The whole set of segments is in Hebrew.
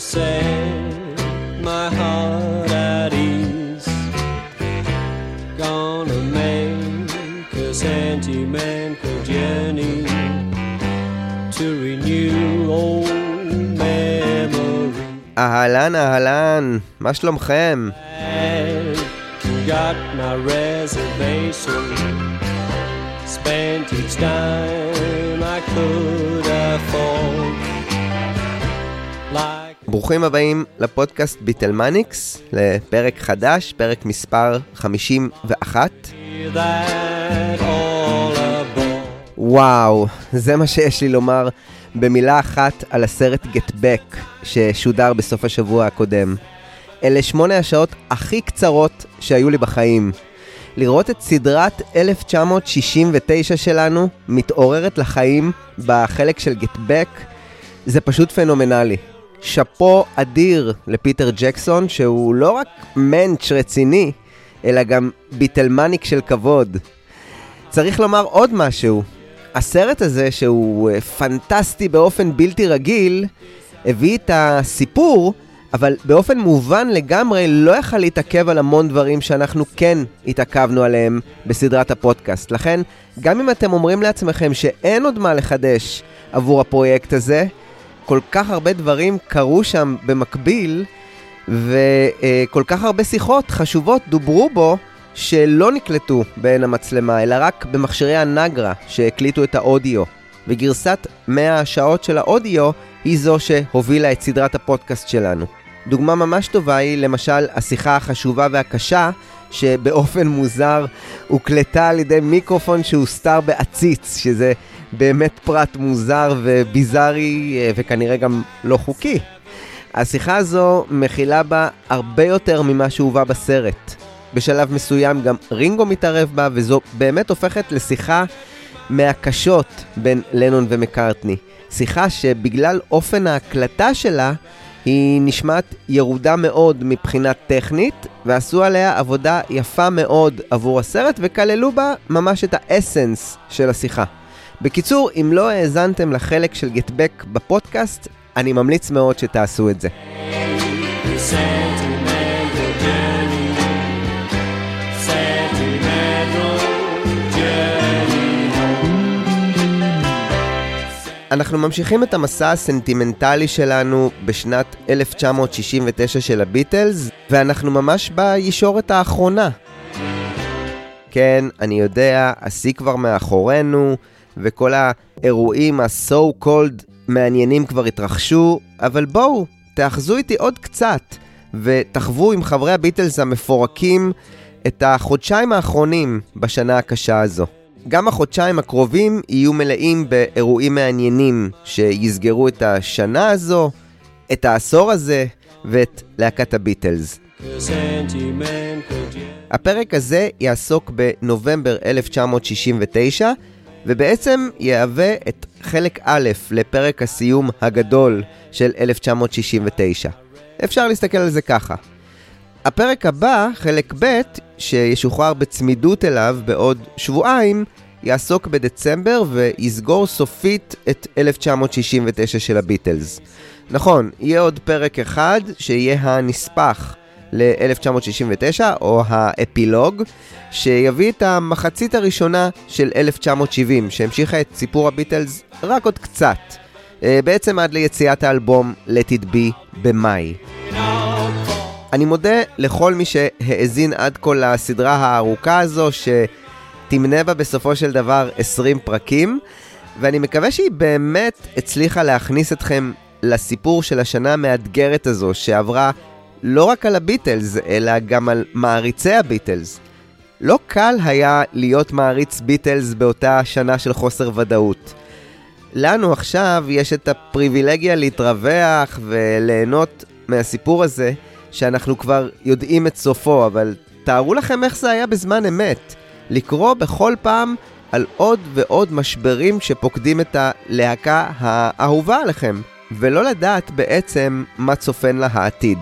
set my heart at ease. Gonna make a sentimental journey to renew old memories. אהלן, אהלן, מה שלומכם? Got my reservation. Spent each dime I could afford. ברוכים הבאים לפודקאסט ביטלמניקס, לפרק חדש, פרק מספר 51. that all aboard. וואו, זה מה שיש לי לומר במילה אחת על הסרט Back ששודר בסוף השבוע הקודם. אלה שמונה השעות הכי קצרות שהיו לי בחיים. לראות את סדרת 1969 שלנו מתעוררת לחיים בחלק של Back זה פשוט פנומנלי. שאפו אדיר לפיטר ג'קסון שהוא לא רק מענץ' רציני, אלא גם ביטלמניק של כבוד. צריך לומר עוד משהו. הסרט הזה, שהוא אה, פנטסטי באופן בלתי רגיל, הביא את הסיפור, אבל באופן מובן לגמרי לא יכל להתעכב על המון דברים שאנחנו כן התעכבנו עליהם בסדרת הפודקאסט. לכן, גם אם אתם אומרים לעצמכם שאין עוד מה לחדש עבור הפרויקט הזה, כל כך הרבה דברים קרו שם במקביל, וכל כך הרבה שיחות חשובות דוברו בו, שלא נקלטו בעין המצלמה, אלא רק במכשירי הנגרה שהקליטו את האודיו. וגרסת 100 השעות של האודיו היא זו שהובילה את סדרת הפודקאסט שלנו. דוגמה ממש טובה היא למשל השיחה החשובה והקשה שבאופן מוזר הוקלטה על ידי מיקרופון שהוסתר בעציץ, שזה באמת פרט מוזר וביזארי אה, וכנראה גם לא חוקי. השיחה הזו מכילה בה הרבה יותר ממה שהובא בסרט. בשלב מסוים גם רינגו מתערב בה, וזו באמת הופכת לשיחה מהקשות בין לנון ומקארטני. שיחה שבגלל אופן ההקלטה שלה, היא נשמעת ירודה מאוד מבחינה טכנית, ועשו עליה עבודה יפה מאוד עבור הסרט, וכללו בה ממש את האסנס של השיחה. בקיצור, אם לא האזנתם לחלק של גטבק בפודקאסט, אני ממליץ מאוד שתעשו את זה. אנחנו ממשיכים את המסע הסנטימנטלי שלנו בשנת 1969 של הביטלס, ואנחנו ממש בישורת האחרונה. כן, אני יודע, השיא כבר מאחורינו, וכל האירועים ה-so called מעניינים כבר התרחשו, אבל בואו, תאחזו איתי עוד קצת, ותחוו עם חברי הביטלס המפורקים את החודשיים האחרונים בשנה הקשה הזו. גם החודשיים הקרובים יהיו מלאים באירועים מעניינים שיסגרו את השנה הזו, את העשור הזה ואת להקת הביטלס. הפרק הזה יעסוק בנובמבר 1969, ובעצם יהווה את חלק א' לפרק הסיום הגדול של 1969. אפשר להסתכל על זה ככה. הפרק הבא, חלק ב', שישוחרר בצמידות אליו בעוד שבועיים, יעסוק בדצמבר ויסגור סופית את 1969 של הביטלס. נכון, יהיה עוד פרק אחד שיהיה הנספח ל-1969, או האפילוג, שיביא את המחצית הראשונה של 1970, שהמשיכה את סיפור הביטלס רק עוד קצת. אה, בעצם עד ליציאת האלבום Let It Be במאי. אני מודה לכל מי שהאזין עד כה לסדרה הארוכה הזו, שתמנה בה בסופו של דבר 20 פרקים, ואני מקווה שהיא באמת הצליחה להכניס אתכם לסיפור של השנה המאתגרת הזו, שעברה לא רק על הביטלס, אלא גם על מעריצי הביטלס. לא קל היה להיות מעריץ ביטלס באותה שנה של חוסר ודאות. לנו עכשיו יש את הפריבילגיה להתרווח וליהנות מהסיפור הזה, שאנחנו כבר יודעים את סופו, אבל תארו לכם איך זה היה בזמן אמת. לקרוא בכל פעם על עוד ועוד משברים שפוקדים את הלהקה האהובה עליכם, ולא לדעת בעצם מה צופן לה העתיד.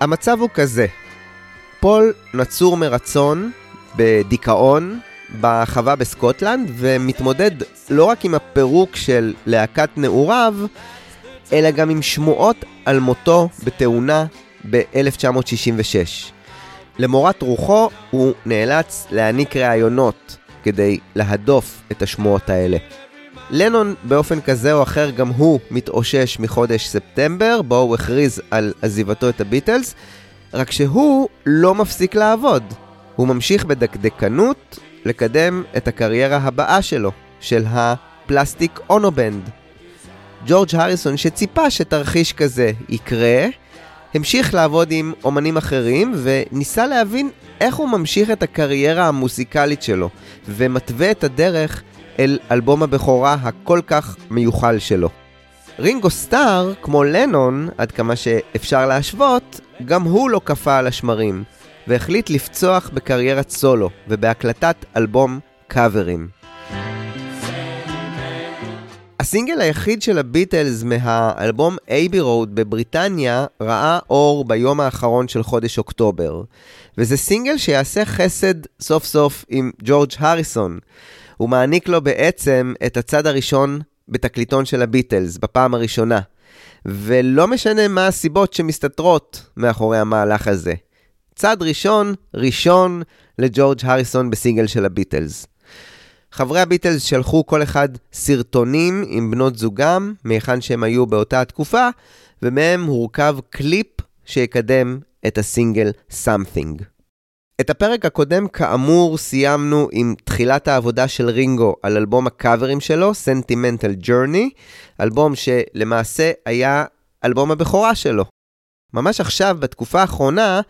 המצב הוא כזה, פול נצור מרצון, בדיכאון בחווה בסקוטלנד, ומתמודד לא רק עם הפירוק של להקת נעוריו, אלא גם עם שמועות על מותו בתאונה ב-1966. למורת רוחו הוא נאלץ להעניק ראיונות כדי להדוף את השמועות האלה. לנון באופן כזה או אחר גם הוא מתאושש מחודש ספטמבר, בו הוא הכריז על עזיבתו את הביטלס, רק שהוא לא מפסיק לעבוד. הוא ממשיך בדקדקנות לקדם את הקריירה הבאה שלו, של הפלסטיק אונובנד. ג'ורג' הריסון שציפה שתרחיש כזה יקרה, המשיך לעבוד עם אומנים אחרים וניסה להבין איך הוא ממשיך את הקריירה המוסיקלית שלו ומתווה את הדרך אל אלבום הבכורה הכל כך מיוחל שלו. רינגו סטאר, כמו לנון, עד כמה שאפשר להשוות, גם הוא לא קפא על השמרים, והחליט לפצוח בקריירת סולו ובהקלטת אלבום קאברים. הסינגל היחיד של הביטלס מהאלבום Abbey Road בבריטניה ראה אור ביום האחרון של חודש אוקטובר. וזה סינגל שיעשה חסד סוף סוף עם ג'ורג' הריסון. הוא מעניק לו בעצם את הצד הראשון בתקליטון של הביטלס, בפעם הראשונה. ולא משנה מה הסיבות שמסתתרות מאחורי המהלך הזה. צד ראשון, ראשון לג'ורג' הריסון בסינגל של הביטלס. חברי הביטלס שלחו כל אחד סרטונים עם בנות זוגם, מהיכן שהם היו באותה התקופה, ומהם הורכב קליפ שיקדם את הסינגל Something. את הפרק הקודם, כאמור, סיימנו עם תחילת העבודה של רינגו על אלבום הקאברים שלו, Sentimental Journey, אלבום שלמעשה היה אלבום הבכורה שלו. ממש עכשיו, בתקופה האחרונה,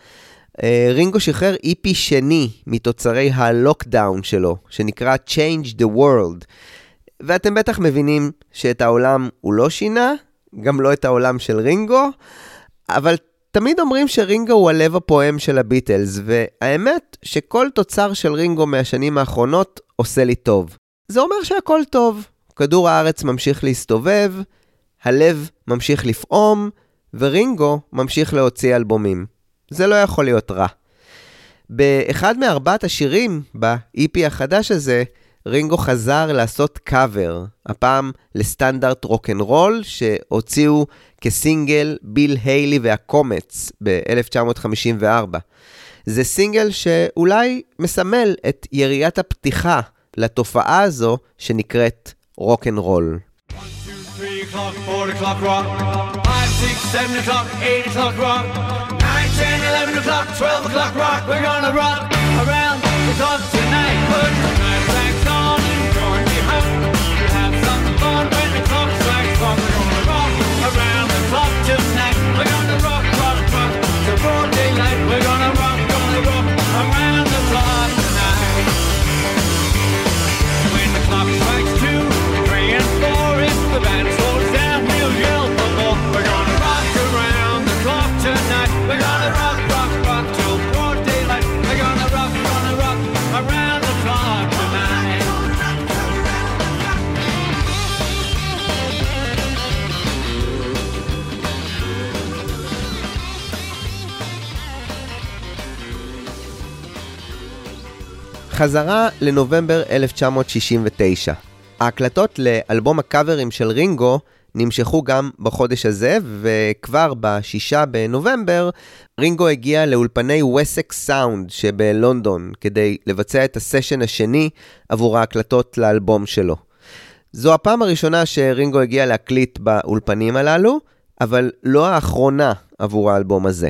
אה, רינגו שחרר איפי שני מתוצרי הלוקדאון שלו, שנקרא Change the World. ואתם בטח מבינים שאת העולם הוא לא שינה, גם לא את העולם של רינגו, אבל תמיד אומרים שרינגו הוא הלב הפועם של הביטלס, והאמת שכל תוצר של רינגו מהשנים האחרונות עושה לי טוב. זה אומר שהכל טוב. כדור הארץ ממשיך להסתובב, הלב ממשיך לפעום, ורינגו ממשיך להוציא אלבומים. זה לא יכול להיות רע. באחד מארבעת השירים ב-EP החדש הזה, רינגו חזר לעשות קאבר, הפעם לסטנדרט רוקנרול, שהוציאו כסינגל ביל היילי והקומץ ב-1954. זה סינגל שאולי מסמל את יריית הפתיחה לתופעה הזו שנקראת רוקנרול. 1, 2, 3 o'clock, 4 o'clock rock, 5, 6, 7 o'clock, 8 o'clock rock. 10, 11 o'clock, 12 o'clock rock. We're gonna rock around the. We're gonna rock around the clock. We're gonna rock, rock, rock till broad daylight. We're gonna rock, gonna rock around the clock tonight. When the clock strikes two, three, and four, the חזרה לנובמבר 1969. ההקלטות לאלבום הקאברים של רינגו נמשכו גם בחודש הזה, וכבר ב-6 בנובמבר רינגו הגיע לאולפני וסק סאונד שבלונדון כדי לבצע את הסשן השני עבור ההקלטות לאלבום שלו. זו הפעם הראשונה שרינגו הגיע להקליט באולפנים הללו, אבל לא האחרונה עבור האלבום הזה.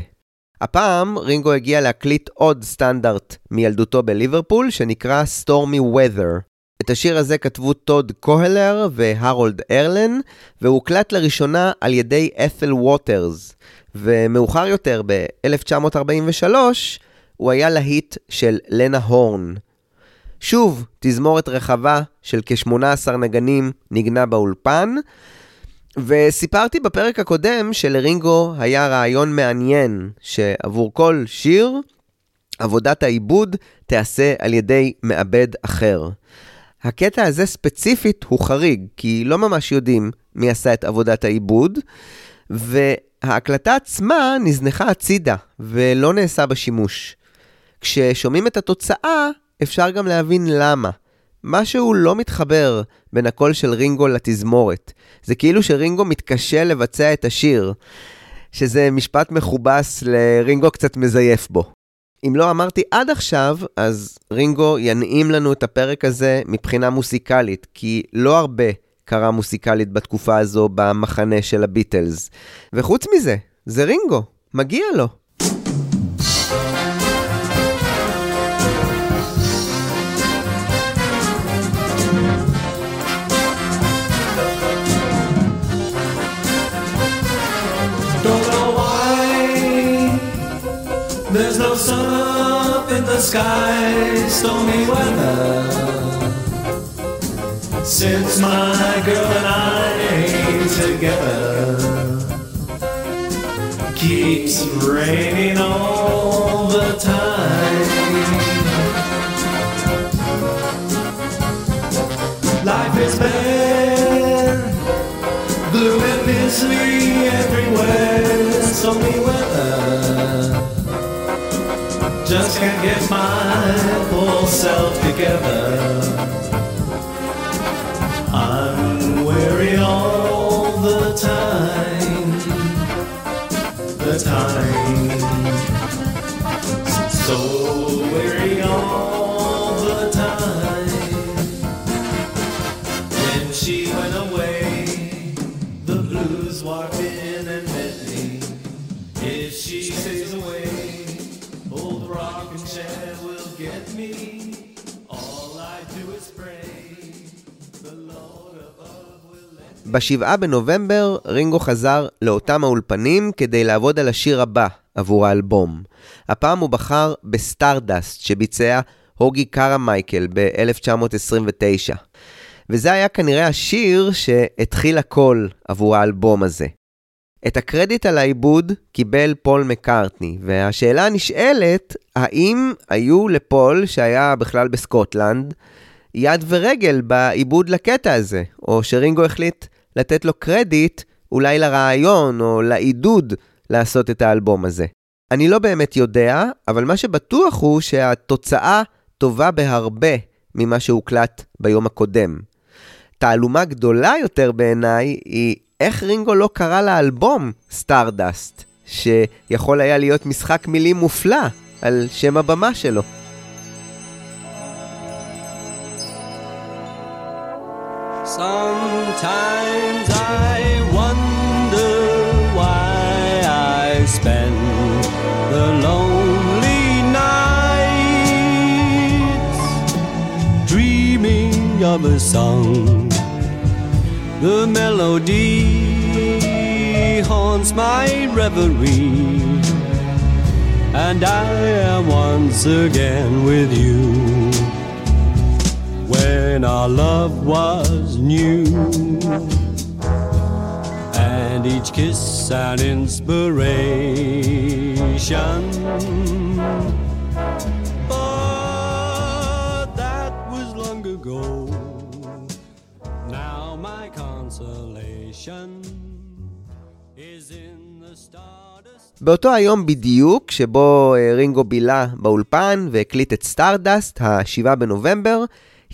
הפעם רינגו הגיע להקליט עוד סטנדרט מילדותו בליברפול, שנקרא Stormy Weather. את השיר הזה כתבו טוד קוהלר והרולד ארלן, והוא הוקלט לראשונה על ידי את'ל ווטרס. ומאוחר יותר, ב-1943, הוא היה להיט של לנה הורן. שוב, תזמורת רחבה של כ-18 נגנים נגנה באולפן, וסיפרתי בפרק הקודם שלרינגו היה רעיון מעניין, שעבור כל שיר, עבודת העיבוד תיעשה על ידי מעבד אחר. הקטע הזה ספציפית הוא חריג, כי לא ממש יודעים מי עשה את עבודת העיבוד, וההקלטה עצמה נזנחה הצידה ולא נעשה בה שימוש. כששומעים את התוצאה, אפשר גם להבין למה. משהו לא מתחבר בין הקול של רינגו לתזמורת. זה כאילו שרינגו מתקשה לבצע את השיר, שזה משפט מכובס לרינגו קצת מזייף בו. אם לא אמרתי עד עכשיו, אז רינגו ינעים לנו את הפרק הזה מבחינה מוסיקלית, כי לא הרבה קרה מוסיקלית בתקופה הזו במחנה של הביטלס. וחוץ מזה, זה רינגו, מגיע לו. Sky, stormy weather. Since my girl and I ain't together, keeps raining all the time. Life is bad, blue and misery everywhere, stormy weather. Just can't get my full self together. I'm weary all the time, the time. So ב-7 בנובמבר רינגו חזר לאותם האולפנים כדי לעבוד על השיר הבא עבור האלבום. הפעם הוא בחר ב Stardust שביצע הוגי קרמייקל ב-1929. וזה היה כנראה השיר שהתחיל הכל עבור האלבום הזה. את הקרדיט על העיבוד קיבל פול מקארטני, והשאלה הנשאלת, האם היו לפול, שהיה בכלל בסקוטלנד, יד ורגל בעיבוד לקטע הזה, או שרינגו החליט לתת לו קרדיט אולי לרעיון או לעידוד לעשות את האלבום הזה. אני לא באמת יודע, אבל מה שבטוח הוא שהתוצאה טובה בהרבה ממה שהוקלט ביום הקודם. תעלומה גדולה יותר בעיניי היא איך רינגו לא קרא לאלבום Stardust, שיכול היה להיות משחק מילים מופלא על שם הבמה שלו. Sometimes I wonder why I spend the lonely nights dreaming of a song. The melody haunts my reverie, and I am once again with you when our love was new. And each kiss an inspiration. But that was long ago. Now my consolation is in the stardust. באותו היום בדיוק, שבו אה, רינגו בילה באולפן והקליט את Stardust, ה-7 בנובמבר,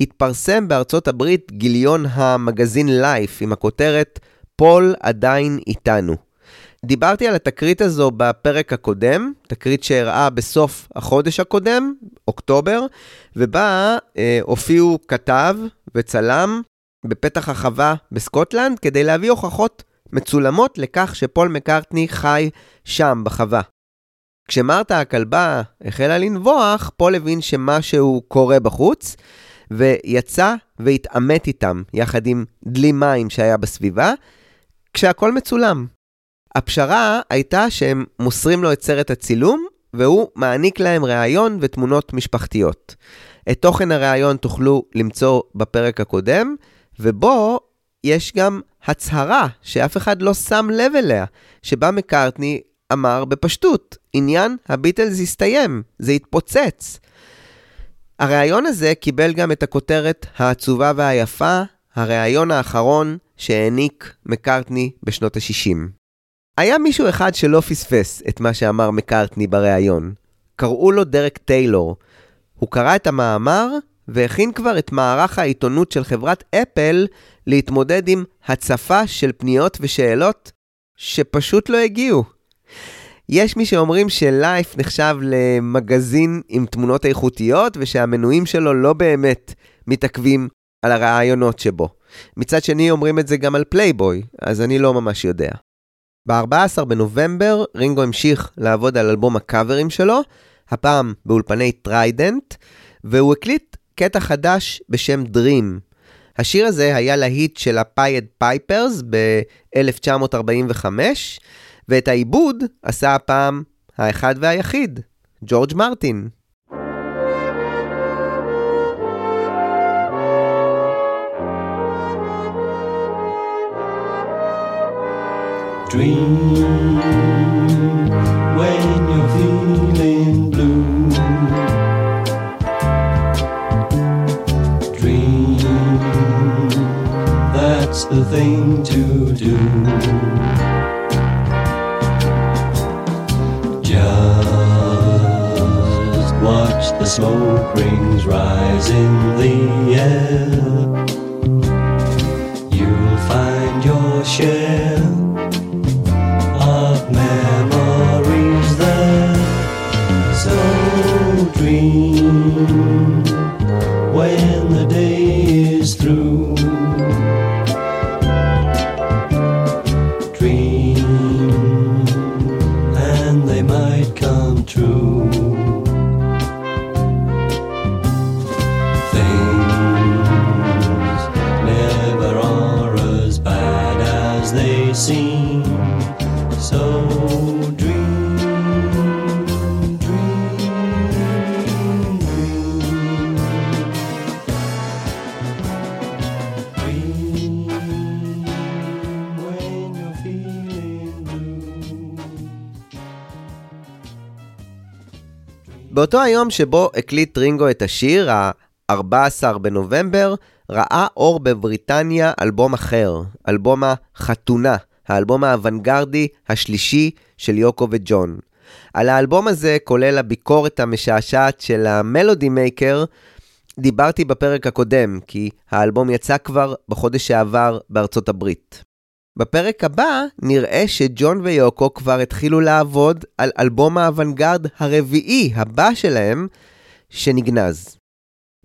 התפרסם בארצות הברית גיליון המגזין Life עם הכותרת פול עדיין איתנו. דיברתי על התקרית הזו בפרק הקודם, תקרית שאירעה בסוף החודש הקודם, אוקטובר, ובה אה, הופיעו כתב וצלם בפתח החווה בסקוטלנד כדי להביא הוכחות מצולמות לכך שפול מקארטני חי שם, בחווה. כשמרתה הכלבה החלה לנבוח, פול הבין שמשהו קורה בחוץ, ויצא והתעמת איתם, יחד עם דלי מים שהיה בסביבה, כשהכל מצולם. הפשרה הייתה שהם מוסרים לו את סרט הצילום, והוא מעניק להם ראיון ותמונות משפחתיות. את תוכן הראיון תוכלו למצוא בפרק הקודם, ובו יש גם הצהרה שאף אחד לא שם לב אליה, שבה מקארטני אמר בפשטות, עניין הביטלס הסתיים, זה התפוצץ. הראיון הזה קיבל גם את הכותרת העצובה והיפה, הראיון האחרון שהעניק מקארטני בשנות ה-60. היה מישהו אחד שלא פספס את מה שאמר מקארטני בריאיון. קראו לו דרק טיילור. הוא קרא את המאמר והכין כבר את מערך העיתונות של חברת אפל להתמודד עם הצפה של פניות ושאלות שפשוט לא הגיעו. יש מי שאומרים שלייף נחשב למגזין עם תמונות איכותיות ושהמנויים שלו לא באמת מתעכבים על הרעיונות שבו. מצד שני אומרים את זה גם על פלייבוי, אז אני לא ממש יודע. ב-14 בנובמבר רינגו המשיך לעבוד על אלבום הקאברים שלו, הפעם באולפני טריידנט, והוא הקליט קטע חדש בשם Dream. השיר הזה היה להיט של ה Pied Pipers ב-1945, ואת העיבוד עשה הפעם האחד והיחיד, ג'ורג' מרטין. Dream when you're feeling blue. Dream, that's the thing to do. Watch the smoke rings rise in the air. You'll find your share of memories there. So dream באותו היום שבו הקליט רינגו את השיר, ה-14 בנובמבר, ראה אור בבריטניה אלבום אחר, אלבום החתונה, האלבום האוונגרדי השלישי של יוקו וג'ון. על האלבום הזה, כולל הביקורת המשעשעת של המלודי מייקר, דיברתי בפרק הקודם, כי האלבום יצא כבר בחודש שעבר בארצות הברית. בפרק הבא נראה שג'ון ויוקו כבר התחילו לעבוד על אלבום האוונגרד הרביעי הבא שלהם, שנגנז.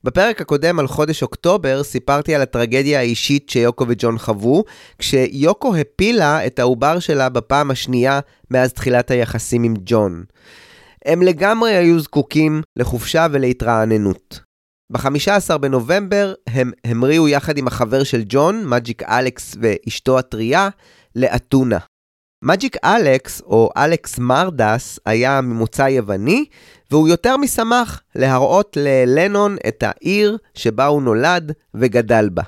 בפרק הקודם על חודש אוקטובר סיפרתי על הטרגדיה האישית שיוקו וג'ון חוו, כשיוקו הפילה את העובר שלה בפעם השנייה מאז תחילת היחסים עם ג'ון. הם לגמרי היו זקוקים לחופשה ולהתרעננות. ב-15 בנובמבר הם המריאו יחד עם החבר של ג'ון, מג'יק אלכס ואשתו הטריה, לאתונה. מג'יק אלכס, או אלכס מרדס, היה ממוצא יווני, והוא יותר משמח להראות ללנון את העיר שבה הוא נולד וגדל בה.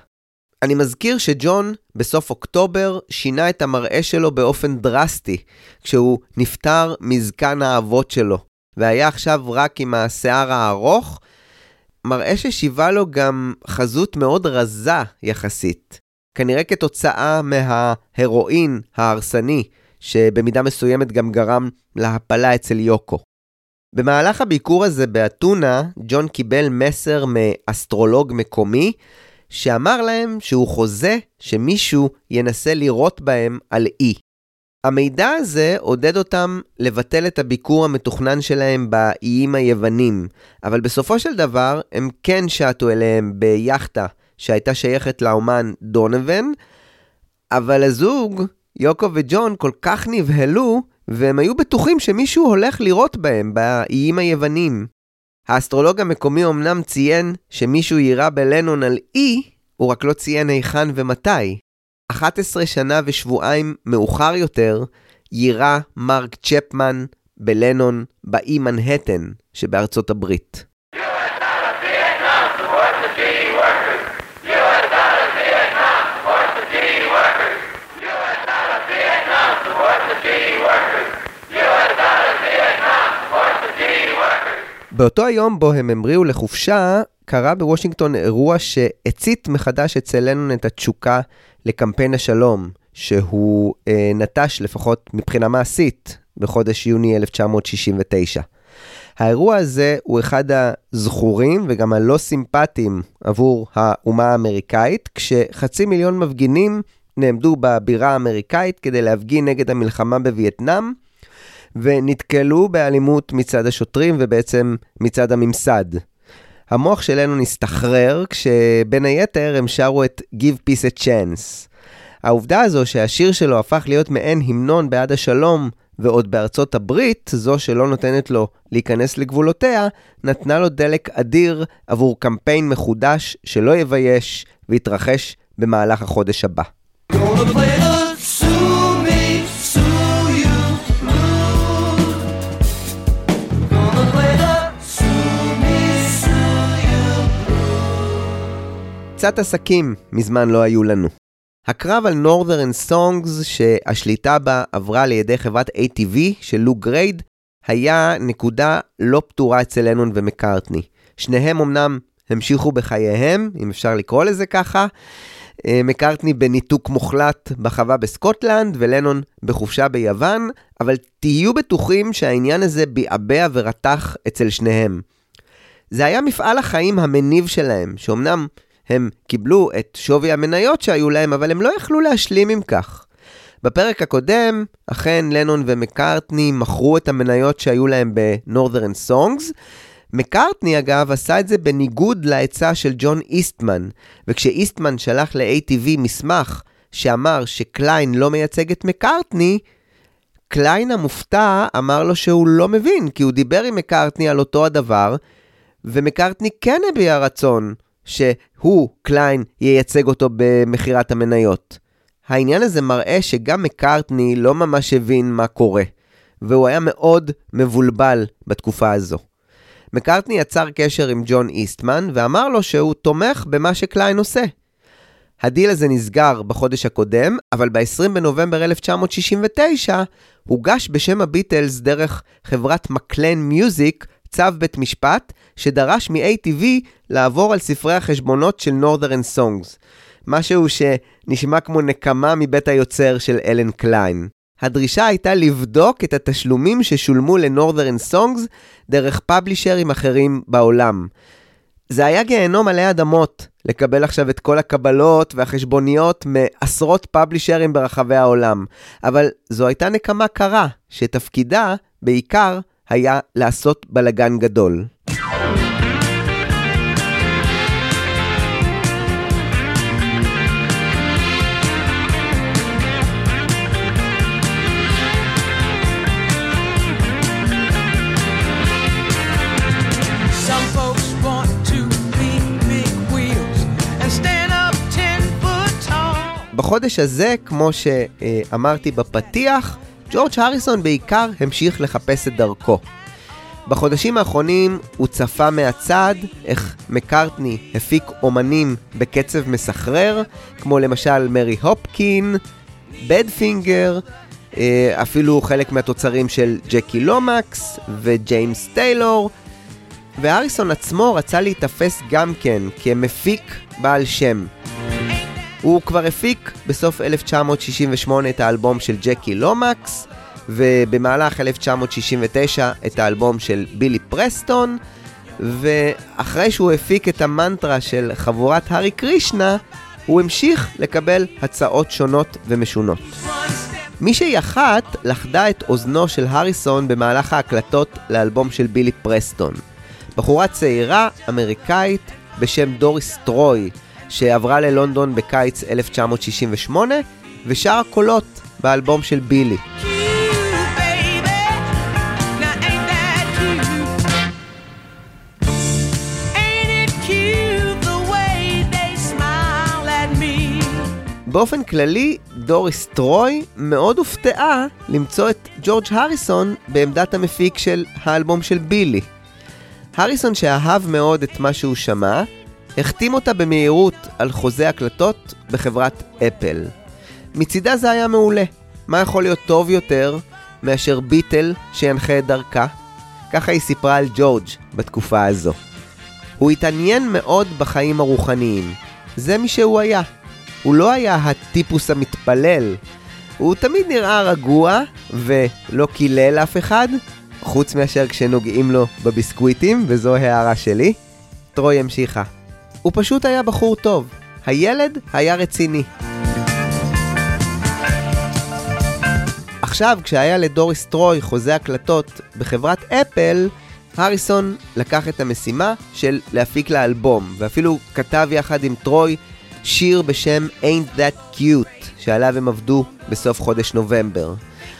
אני מזכיר שג'ון בסוף אוקטובר שינה את המראה שלו באופן דרסטי, כשהוא נפטר מזקן האבות שלו, והיה עכשיו רק עם השיער הארוך, מראה ששיבה לו גם חזות מאוד רזה יחסית. כנראה כתוצאה מההרואין ההרסני, שבמידה מסוימת גם גרם להפלה אצל יוקו. במהלך הביקור הזה באתונה, ג'ון קיבל מסר מאסטרולוג מקומי, שאמר להם שהוא חוזה שמישהו ינסה לירות בהם על אי. המידע הזה עודד אותם לבטל את הביקור המתוכנן שלהם באיים היוונים, אבל בסופו של דבר הם כן שטו אליהם ביאכטה שהייתה שייכת לאמן דונובן, אבל הזוג, יוקו וג'ון, כל כך נבהלו, והם היו בטוחים שמישהו הולך לירות בהם באיים היוונים. האסטרולוג המקומי אמנם ציין שמישהו יירה בלנון על אי, הוא רק לא ציין היכן ומתי. 11 שנה ושבועיים מאוחר יותר, יירה מרק צ'פמן בלנון באי מנהטן שבארצות הברית. באותו היום בו הם המריאו לחופשה, קרה בוושינגטון אירוע שהצית מחדש אצל לנון את התשוקה לקמפיין השלום, שהוא אה, נטש לפחות מבחינה מעשית בחודש יוני 1969. האירוע הזה הוא אחד הזכורים וגם הלא סימפטיים עבור האומה האמריקאית, כשחצי מיליון מפגינים נעמדו בבירה האמריקאית כדי להפגין נגד המלחמה בווייטנאם, ונתקלו באלימות מצד השוטרים ובעצם מצד הממסד. המוח שלנו נסתחרר כשבין היתר הם שרו את Give Peace a Chance. העובדה הזו שהשיר שלו הפך להיות מעין המנון בעד השלום, ועוד בארצות הברית, זו שלא נותנת לו להיכנס לגבולותיה, נתנה לו דלק אדיר עבור קמפיין מחודש שלא יבייש ויתרחש במהלך החודש הבא. קצת עסקים מזמן לא היו לנו. הקרב על Northern Songs, שהשליטה בה עברה לידי חברת ATV של לוק גרייד, היה נקודה לא פתורה אצל לנון ומקארטני. שניהם אמנם המשיכו בחייהם, אם אפשר לקרוא לזה ככה. אה, מקארטני בניתוק מוחלט בחווה בסקוטלנד, ולנון בחופשה ביוון, אבל תהיו בטוחים שהעניין הזה ביעבע ורתח אצל שניהם. זה היה מפעל החיים המניב שלהם, שאומנם הם קיבלו את שווי המניות שהיו להם, אבל הם לא יכלו להשלים עם כך. בפרק הקודם, אכן לנון ומקארטני מכרו את המניות שהיו להם ב-Northern Songs. מקארטני אגב עשה את זה בניגוד לעצה של ג'ון איסטמן, וכשאיסטמן שלח ל-ATV מסמך שאמר שקליין לא מייצג את מקארטני, קליין המופתע אמר לו שהוא לא מבין, כי הוא דיבר עם מקארטני על אותו הדבר, ומקארטני כן הביע רצון שהוא, קליין, ייצג אותו במכירת המניות. העניין הזה מראה שגם מקארטני לא ממש הבין מה קורה, והוא היה מאוד מבולבל בתקופה הזו. מקארטני יצר קשר עם ג'ון איסטמן ואמר לו שהוא תומך במה שקליין עושה. הדיל הזה נסגר בחודש הקודם, אבל ב-20 בנובמבר 1969 הוגש בשם הביטלס דרך חברת Maclen Music צו בית משפט שדרש מ-ATV לעבור על ספרי החשבונות של Northern Songs. משהו שנשמע כמו נקמה מבית היוצר של אלן קליין. הדרישה הייתה לבדוק את התשלומים ששולמו ל-Northern Songs דרך פאבלישרים אחרים בעולם. זה היה גיהנום עלי אדמות, לקבל עכשיו את כל הקבלות והחשבוניות מעשרות פאבלישרים ברחבי העולם. אבל זו הייתה נקמה קרה, שתפקידה, בעיקר, היה לעשות בלגן גדול. בחודש הזה, כמו שאמרתי בפתיח, ג'ורג' הריסון בעיקר המשיך לחפש את דרכו. בחודשים האחרונים הוא צפה מהצד איך מקארטני הפיק אומנים בקצב מסחרר, כמו למשל מרי הופקין, בדפינגר, אה, אפילו חלק מהתוצרים של ג'קי לומקס וג'יימס טיילור, והריסון עצמו רצה להיתפס גם כן כמפיק בעל שם. הוא כבר הפיק בסוף 1968 את האלבום של ג'קי לומקס, ובמהלך 1969 את האלבום של בילי פרסטון, ואחרי שהוא הפיק את המנטרה של חבורת הארי קרישנה, הוא המשיך לקבל הצעות שונות ומשונות. מישהי אחת לכדה את אוזנו של הריסון במהלך ההקלטות לאלבום של בילי פרסטון. בחורה צעירה, אמריקאית, בשם דוריס טרוי, שעברה ללונדון בקיץ 1968, ושרה קולות באלבום של בילי. באופן כללי, דוריס טרוי מאוד הופתעה למצוא את ג'ורג' הריסון בעמדת המפיק של האלבום של בילי. הריסון שאהב מאוד את מה שהוא שמע, החתים אותה במהירות על חוזה הקלטות בחברת אפל. מצידה זה היה מעולה. מה יכול להיות טוב יותר מאשר ביטל שינחה את דרכה? ככה היא סיפרה על ג'ורג' בתקופה הזו. הוא התעניין מאוד בחיים הרוחניים. זה מי שהוא היה. הוא לא היה הטיפוס המתפלל. הוא תמיד נראה רגוע ולא קילל אף אחד, חוץ מאשר כשנוגעים לו בביסקוויטים, וזו הערה שלי. טרוי המשיכה. הוא פשוט היה בחור טוב. הילד היה רציני. עכשיו, כשהיה לדוריס טרוי חוזה הקלטות בחברת אפל, הריסון לקח את המשימה של להפיק לה אלבום, ואפילו כתב יחד עם טרוי שיר בשם Ain't That Cute, שעליו הם עבדו בסוף חודש נובמבר.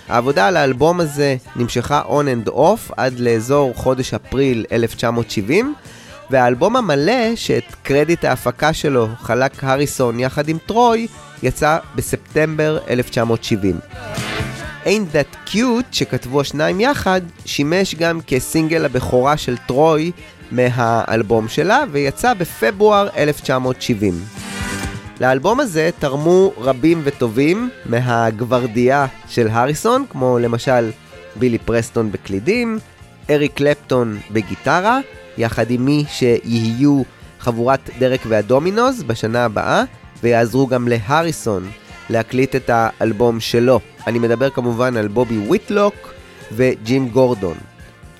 העבודה על האלבום הזה נמשכה on and off עד לאזור חודש אפריל 1970, והאלבום המלא, שאת קרדיט ההפקה שלו חלק הריסון יחד עם טרוי, יצא בספטמבר 1970. Ain't That Cute, שכתבו השניים יחד, שימש גם כסינגל הבכורה של טרוי מהאלבום שלה, ויצא בפברואר 1970. לאלבום הזה תרמו רבים וטובים מהגוורדיה של הריסון, כמו למשל בילי פרסטון בקלידים, אריק קלפטון בגיטרה, יחד עם מי שיהיו חבורת Derek וה Dominos בשנה הבאה, ויעזרו גם להריסון להקליט את האלבום שלו. אני מדבר כמובן על בובי ויטלוק וג'ים גורדון.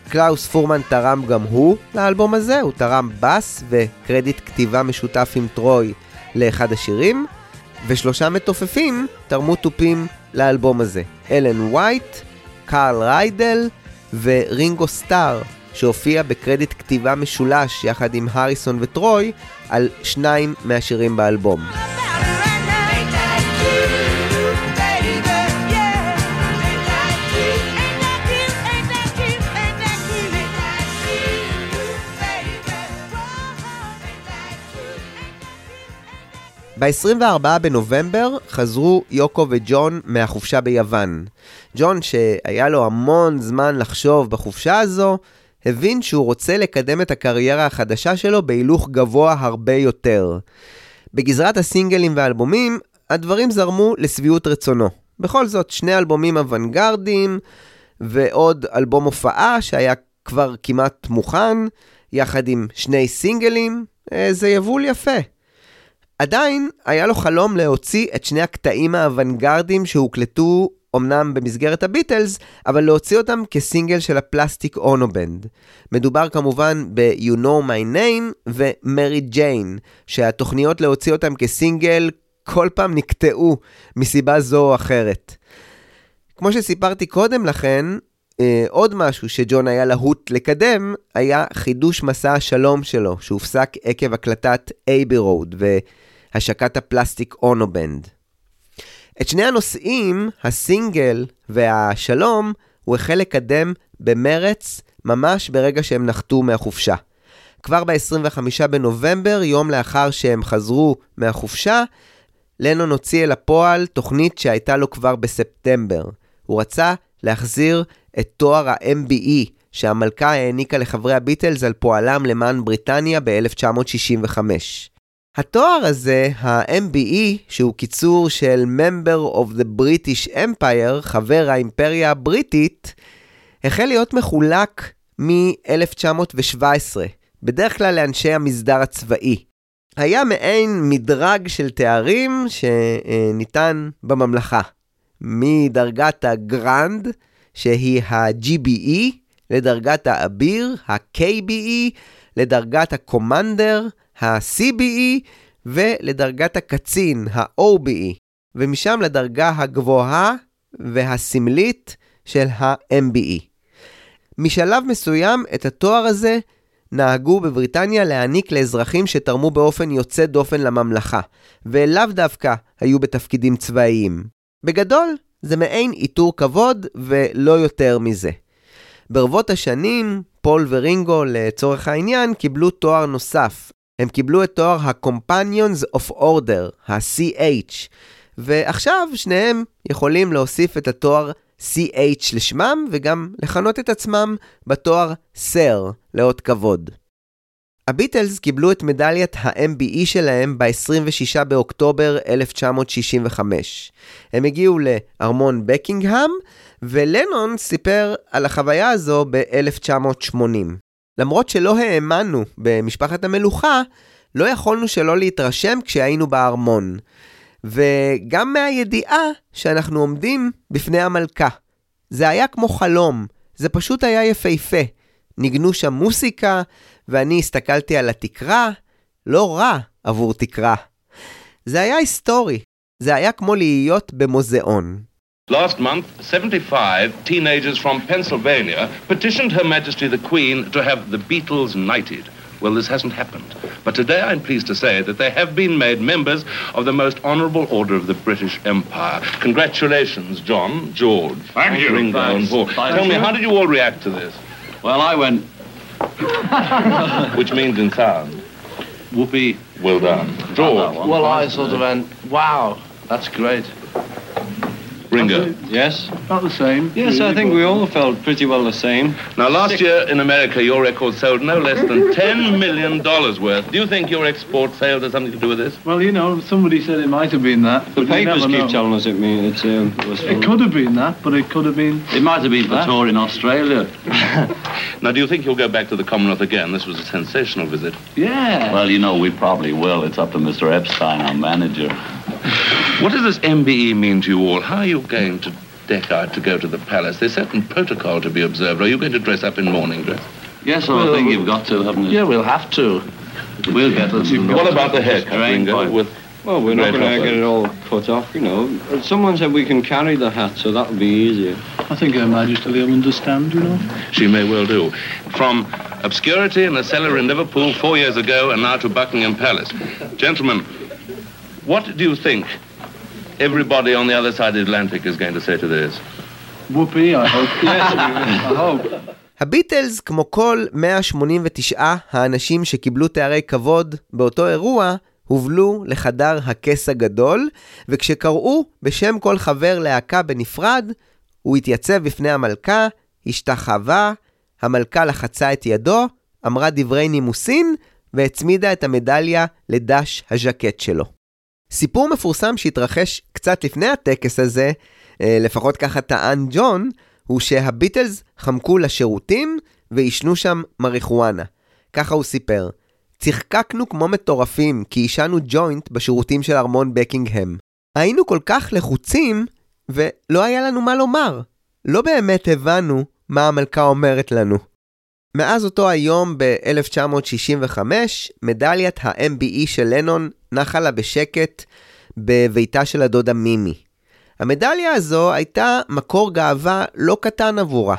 קלאוס פורמן תרם גם הוא לאלבום הזה, הוא תרם בס וקרדיט כתיבה משותף עם טרוי לאחד השירים, ושלושה מתופפים תרמו תופים לאלבום הזה. אלן וייט, קארל ריידל ורינגו סטאר, שהופיע בקרדיט כתיבה משולש יחד עם הריסון וטרוי על שניים מהשירים באלבום. ב-24 בנובמבר חזרו יוקו וג'ון מהחופשה ביוון. ג'ון, שהיה לו המון זמן לחשוב בחופשה הזו, הבין שהוא רוצה לקדם את הקריירה החדשה שלו בהילוך גבוה הרבה יותר. בגזרת הסינגלים והאלבומים, הדברים זרמו לשביעות רצונו. בכל זאת, שני אלבומים אוונגרדיים, ועוד אלבום הופעה שהיה כבר כמעט מוכן, יחד עם שני סינגלים, אה, זה יבול יפה. עדיין היה לו חלום להוציא את שני הקטעים האוונגרדיים שהוקלטו אמנם במסגרת הביטלס, אבל להוציא אותם כסינגל של הפלסטיק אונובנד. מדובר כמובן ב-You know my name ו-Mary Jane, שהתוכניות להוציא אותם כסינגל כל פעם נקטעו מסיבה זו או אחרת. כמו שסיפרתי קודם לכן, אה, עוד משהו שג'ון היה להוט לקדם, היה חידוש מסע השלום שלו, שהופסק עקב הקלטת Abbey Road והשקת ה Plastic Ono Band. את שני הנושאים, הסינגל והשלום, הוא החל לקדם במרץ, ממש ברגע שהם נחתו מהחופשה. כבר ב-25 בנובמבר, יום לאחר שהם חזרו מהחופשה, לנון הוציא אל הפועל תוכנית שהייתה לו כבר בספטמבר. הוא רצה להחזיר את תואר ה-MBE שהמלכה העניקה לחברי הביטלס על פועלם למען בריטניה ב-1965. התואר הזה, ה-MBE, שהוא קיצור של Member of the British Empire, חבר האימפריה הבריטית, החל להיות מחולק מ-1917, בדרך כלל לאנשי המסדר הצבאי. היה מעין מדרג של תארים שניתן בממלכה, מדרגת הגרנד, שהיא ה-GBE, לדרגת האביר, ה-KBE, לדרגת הקומנדר, ה-CBE, ולדרגת הקצין, ה-OBE, ומשם לדרגה הגבוהה והסמלית של ה-MBE. משלב מסוים את התואר הזה נהגו בבריטניה להעניק לאזרחים שתרמו באופן יוצא דופן לממלכה, ולאו דווקא היו בתפקידים צבאיים. בגדול, זה מעין עיטור כבוד ולא יותר מזה. ברבות השנים, פול ורינגו, לצורך העניין, קיבלו תואר נוסף. הם קיבלו את תואר ה-Companions of Order, ה-CH, ועכשיו שניהם יכולים להוסיף את התואר CH לשמם, וגם לכנות את עצמם בתואר סר, לאות כבוד. הביטלס קיבלו את מדליית ה-MBE שלהם ב-26 באוקטובר 1965. הם הגיעו לארמון בקינגהם, ולנון סיפר על החוויה הזו ב-1980. למרות שלא האמנו במשפחת המלוכה, לא יכולנו שלא להתרשם כשהיינו בארמון. וגם מהידיעה שאנחנו עומדים בפני המלכה. זה היה כמו חלום, זה פשוט היה יפהפה. ניגנו שם מוסיקה, ואני הסתכלתי על התקרה, לא רע עבור תקרה. זה היה היסטורי, זה היה כמו להיות במוזיאון. Last month, 75 teenagers from Pennsylvania petitioned Her Majesty the Queen to have the Beatles knighted. Well, this hasn't happened. But today I'm pleased to say that they have been made members of the most honourable order of the British Empire. Congratulations, John, George, Thank you. Ringo, and Paul. Thank Tell me, how did you all react to this? Well, I went, Which means in sound. whoopee. Well done. George, Well, I sort of went, wow, that's great. Ringo. Yes. Not the same. Yes, I think we all felt pretty well the same. Now, last year in America, your record sold no less than $10 million worth. Do you think your export sales has something to do with this? Well, you know, somebody said it might have been that. The papers keep telling us it mean it's um, it was. It could have been that, but it could have been. It might have been for Huh? tour in Australia. Now, do you think you'll go back to the Commonwealth again? This was a sensational visit. Yeah. Well, you know, we probably will. It's up to Mr. Epstein, our manager. What does this MBE mean to you all? How are you going to deck out to go to the palace? There's certain protocol to be observed. Are you going to dress up in morning dress? Yes, I think you've got to, haven't you? yeah, we'll have to. We'll get this. What about the haircut, Drain Ringo? With Well, we're not going to get it all cut off, you know. Someone said we can carry the hat, so that'll be easier. I think Her Majesty will understand, you know. she may well do. From obscurity in a cellar in Liverpool four years ago and now to Buckingham Palace. Gentlemen, what do you think everybody on the other side of the Atlantic is going to say to this? Whoopee, I hope. yes, I hope. הביטלס, כמו כל 189 האנשים שקיבלו תארי כבוד באותו אירוע, הובלו לחדר הכס הגדול, וכשקראו בשם כל חבר להקה בנפרד, הוא התייצב בפני המלכה, השתחווה, המלכה לחצה את ידו, אמרה דברי נימוסין, והצמידה את המדליה לדש הז'קט שלו. סיפור מפורסם שהתרחש קצת לפני הטקס הזה, אה, לפחות ככה טען ג'ון, הוא שהביטלס חמקו לשירותים ועישנו שם מריחואנה. ככה הוא סיפר. צחקקנו כמו מטורפים כי עישנו ג'וינט בשירותים של ארמון בקינגהם. היינו כל כך לחוצים ולא היה לנו מה לומר. לא באמת הבנו מה המלכה אומרת לנו. מאז אותו היום ב-1965, מדליית ה-MBE של לנון נחה לה בשקט בביתה של הדודה מימי. המדליה הזו הייתה מקור גאווה לא קטן עבורה.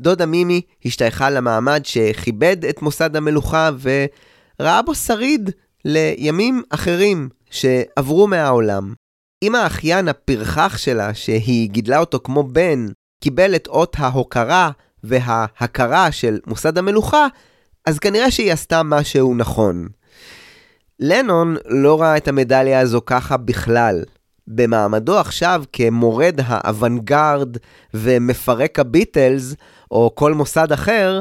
דודה מימי השתייכה למעמד שכיבד את מוסד המלוכה וראה בו שריד לימים אחרים שעברו מהעולם. אם האחיין הפרחח שלה, שהיא גידלה אותו כמו בן, קיבל את אות ההוקרה וההכרה של מוסד המלוכה, אז כנראה שהיא עשתה משהו נכון. לנון לא ראה את המדליה הזו ככה בכלל. במעמדו עכשיו כמורד האוונגרד ומפרק הביטלס, או כל מוסד אחר,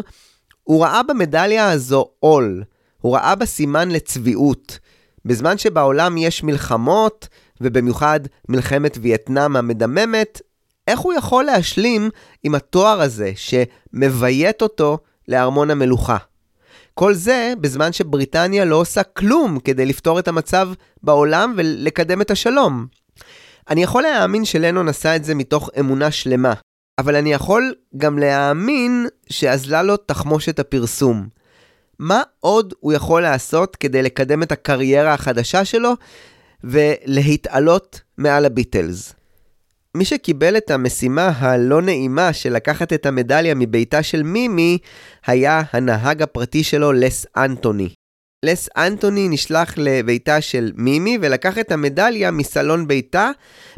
הוא ראה במדליה הזו עול. הוא ראה בה סימן לצביעות. בזמן שבעולם יש מלחמות, ובמיוחד מלחמת וייטנאם המדממת, איך הוא יכול להשלים עם התואר הזה שמביית אותו לארמון המלוכה? כל זה בזמן שבריטניה לא עושה כלום כדי לפתור את המצב בעולם ולקדם את השלום. אני יכול להאמין שלנון עשה את זה מתוך אמונה שלמה, אבל אני יכול גם להאמין שאזלה לו תחמושת הפרסום. מה עוד הוא יכול לעשות כדי לקדם את הקריירה החדשה שלו ולהתעלות מעל הביטלס? מי שקיבל את המשימה הלא נעימה של לקחת את המדליה מביתה של מימי, היה הנהג הפרטי שלו, לס אנטוני. לס אנטוני נשלח לביתה של מימי ולקח את המדליה מסלון ביתה,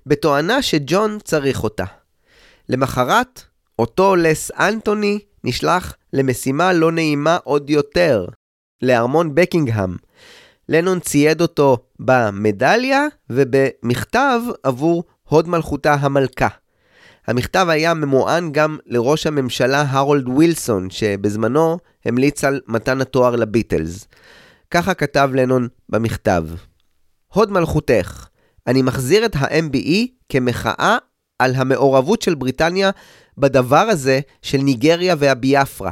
בתואנה שג'ון צריך אותה. למחרת, אותו לס אנטוני נשלח למשימה לא נעימה עוד יותר, לארמון בקינגהם. לנון צייד אותו במדליה ובמכתב עבור הוד מלכותה המלכה. המכתב היה ממוען גם לראש הממשלה הרולד ווילסון, שבזמנו המליץ על מתן התואר לביטלס. ככה כתב לנון במכתב: הוד מלכותך, אני מחזיר את ה-MBE כמחאה על המעורבות של בריטניה בדבר הזה של ניגריה והביאפרה.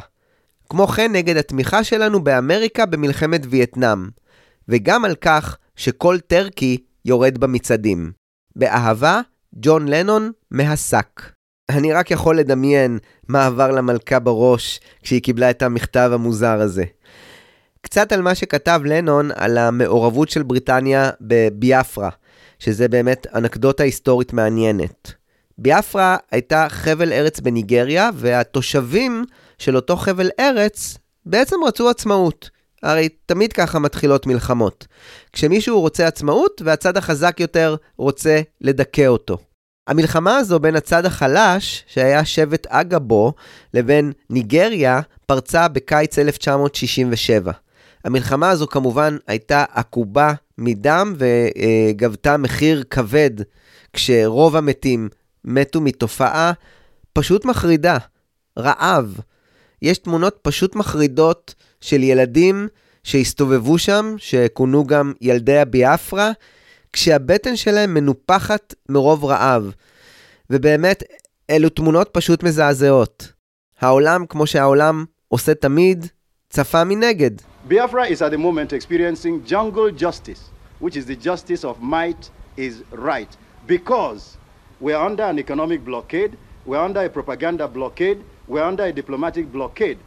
כמו כן נגד התמיכה שלנו באמריקה במלחמת וייטנאם, וגם על כך שכל טרקי יורד במצעדים. באהבה, ג'ון לנון מהשק. אני רק יכול לדמיין מה עבר למלכה בראש כשהיא קיבלה את המכתב המוזר הזה. קצת על מה שכתב לנון על המעורבות של בריטניה בביאפרה, שזה באמת אנקדוטה היסטורית מעניינת. ביאפרה הייתה חבל ארץ בניגריה, והתושבים של אותו חבל ארץ בעצם רצו עצמאות. הרי תמיד ככה מתחילות מלחמות. כשמישהו רוצה עצמאות והצד החזק יותר רוצה לדכא אותו. המלחמה הזו בין הצד החלש, שהיה שבט אגבו, לבין ניגריה, פרצה בקיץ 1967. המלחמה הזו כמובן הייתה עקובה מדם וגבתה מחיר כבד, כשרוב המתים מתו מתופעה פשוט מחרידה, רעב. יש תמונות פשוט מחרידות של ילדים שהסתובבו שם, שכונו גם ילדי הביאפרה, כשהבטן שלהם מנופחת מרוב רעב. ובאמת, אלו תמונות פשוט מזעזעות. העולם, כמו שהעולם עושה תמיד, צפה מנגד. Biafra is at the moment experiencing jungle justice, which is the justice of might is right, because we are under an economic blockade, we are under a propaganda blockade, we are under a diplomatic blockade.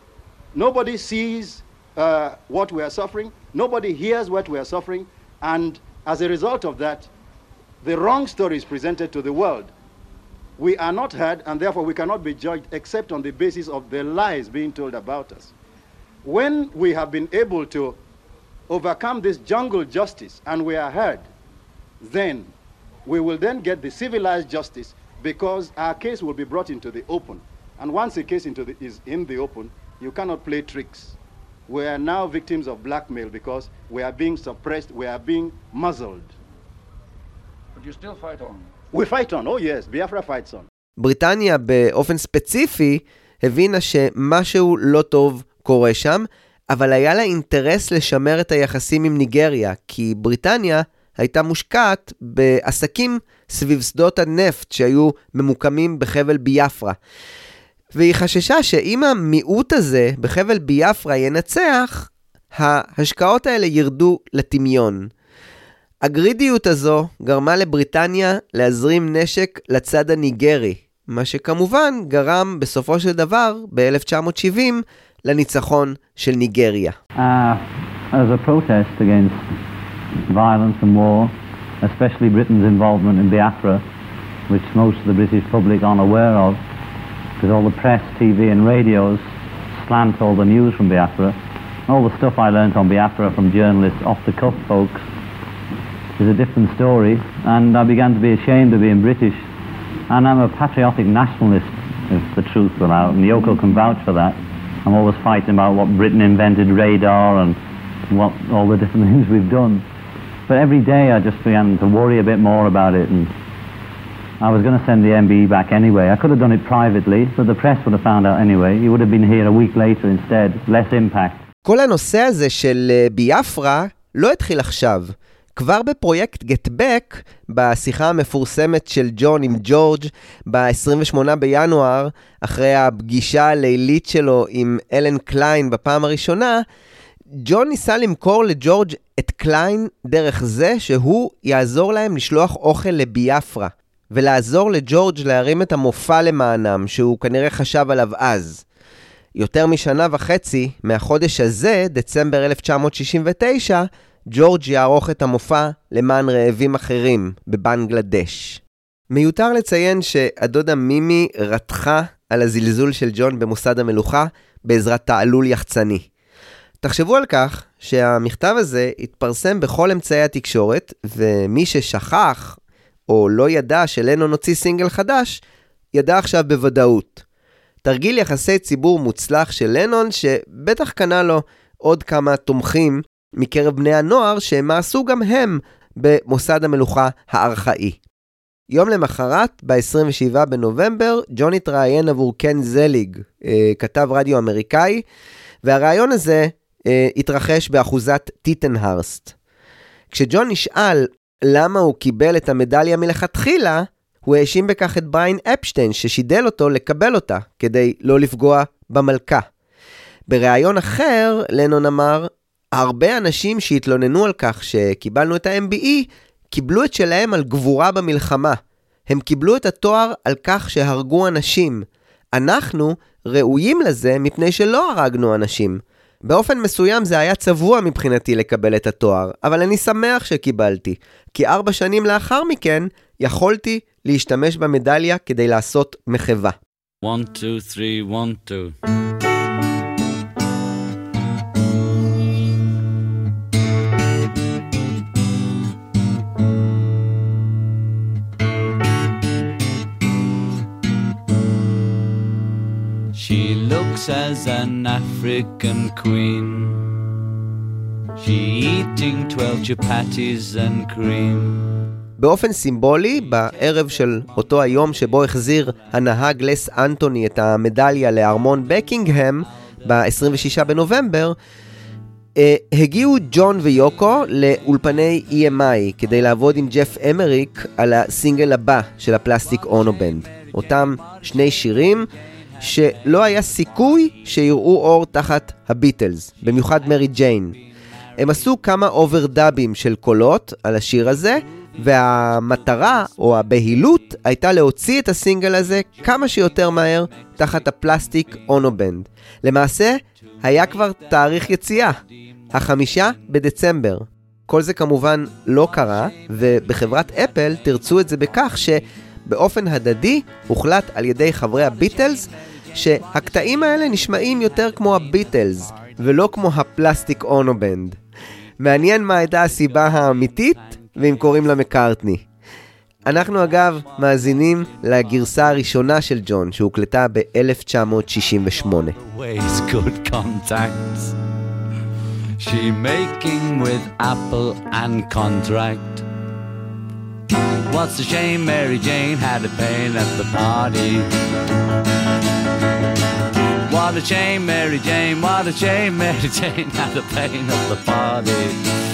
Nobody sees uh, what we are suffering, nobody hears what we are suffering, and as a result of that, the wrong story is presented to the world. We are not heard, and therefore we cannot be judged except on the basis of the lies being told about us. When we have been able to overcome this jungle justice and we are heard, then we will then get the civilized justice because our case will be brought into the open. And once a case into the, is in the open, you cannot play tricks. We are now victims of blackmail because we are being suppressed, we are being muzzled. But you still fight on. We fight on, oh yes, Biafra fights on. בריטניה באופן ספציפי הבינה שמשהו לא טוב קורה שם, אבל היה לה אינטרס לשמר את היחסים עם ניגריה, כי בריטניה הייתה מושקעת בעסקים סביב שדות הנפט שהיו ממוקמים בחבל ביאפרה. והיא חששה שאם המיעוט הזה בחבל ביאפרה ינצח, ההשקעות האלה ירדו לטמיון. הגרידיות הזו גרמה לבריטניה להזרים נשק לצד הניגרי, מה שכמובן גרם בסופו של דבר, ב-1970, לניצחון של ניגריה. Uh, as a protest against violence and war, especially Britain's involvement in Biafra, which most of the British public aware of, because all the press, TV and radios slant all the news from Biafra. All the stuff I learnt on Biafra from journalists, off-the-cuff folks, is a different story, and I began to be ashamed of being British. And I'm a patriotic nationalist, if the truth were out, and Yoko can vouch for that. I'm always fighting about what Britain invented radar and what all the different things we've done. But every day I just began to worry a bit more about it, and I was going to send the MBE back anyway. I could have done it privately, but the press would have found out anyway. He would have been here a week later instead, less impact. כל הנושא הזה של אה, ביאפרה לא התחיל עכשיו. כבר בפרויקט Back, בשיחה המפורסמת של ג'ון עם ג'ורג' ב-28 בינואר, אחרי הפגישה הלילית שלו עם אלן קליין בפעם הראשונה, ג'ון ניסה למכור לג'ורג' את קליין דרך זה שהוא יעזור להם לשלוח אוכל לביאפרה, ולעזור לג'ורג' להרים את המופע למענם, שהוא כנראה חשב עליו אז. יותר משנה וחצי מהחודש הזה, דצמבר 1969, ג'ורג' יערוך את המופע למען רעבים אחרים בבנגלדש. מיותר לציין שהדודה מימי רתחה על הזלזול של ג'ון במוסד המלוכה בעזרת תעלול יחצני. תחשבו על כך שהמכתב הזה התפרסם בכל אמצעי התקשורת, ומי ששכח או לא ידע שלנון הוציא סינגל חדש, ידע עכשיו בוודאות. תרגיל יחסי ציבור מוצלח של לנון, שבטח קנה לו עוד כמה תומכים מקרב בני הנוער שמעשו גם הם במוסד המלוכה הארכאי. יום למחרת, ב-27 בנובמבר, ג'ון התראיין עבור קן זליג, אה, כתב רדיו אמריקאי, והריאיון הזה אה, התרחש באחוזת טיטנהרסט. כשג'ון נשאל למה הוא קיבל את המדליה מלכתחילה, הוא האשים בכך את בריין אפשטיין ששידל אותו לקבל אותה, כדי לא לפגוע במלכה. בריאיון אחר, לנון אמר, הרבה אנשים שהתלוננו על כך שקיבלנו את ה-MBE, קיבלו את שלהם על גבורה במלחמה. הם קיבלו את התואר על כך שהרגו אנשים. אנחנו ראויים לזה מפני שלא הרגנו אנשים. באופן מסוים זה היה צבוע מבחינתי לקבל את התואר, אבל אני שמח שקיבלתי, כי ארבע שנים לאחר מכן יכולתי להשתמש במדליה כדי לעשות מחווה. 1, 2, 3, 1, 2. Looks as an African queen. She eating twelve chapatis and cream. באופן סימבולי, בערב של אותו היום שבו החזיר הנהג לס אנטוני את המדליה לארמון בקינגהם, ב-26 בנובמבר, אה, הגיעו ג'ון ויוקו לאולפני EMI כדי לעבוד עם ג'ף אמריק על הסינגל הבא של ה Plastic Ono Band. אותם שני שירים שלא היה סיכוי שיראו אור תחת הביטלס, במיוחד מרי ג'יין. הם עשו כמה אוברדאבים של קולות על השיר הזה, והמטרה או הבהילות הייתה להוציא את הסינגל הזה כמה שיותר מהר תחת ה Plastic Ono Band. למעשה, היה כבר תאריך יציאה, החמישה בדצמבר. כל זה כמובן לא קרה, ובחברת אפל תרצו את זה בכך שבאופן הדדי הוחלט על ידי חברי הביטלס שהקטעים האלה נשמעים יותר כמו הביטלס, ולא כמו הפלסטיק אונובנד. מעניין מה הייתה הסיבה האמיתית, ואם קוראים לה מקארטני. אנחנו אגב מאזינים לגרסה הראשונה של ג'ון, שהוקלטה ב-1968. Ways good contacts. She making with Apple and contract. What's the shame Mary Jane had a pain at the party? What a shame Mary Jane, what a shame Mary Jane had a pain at the party.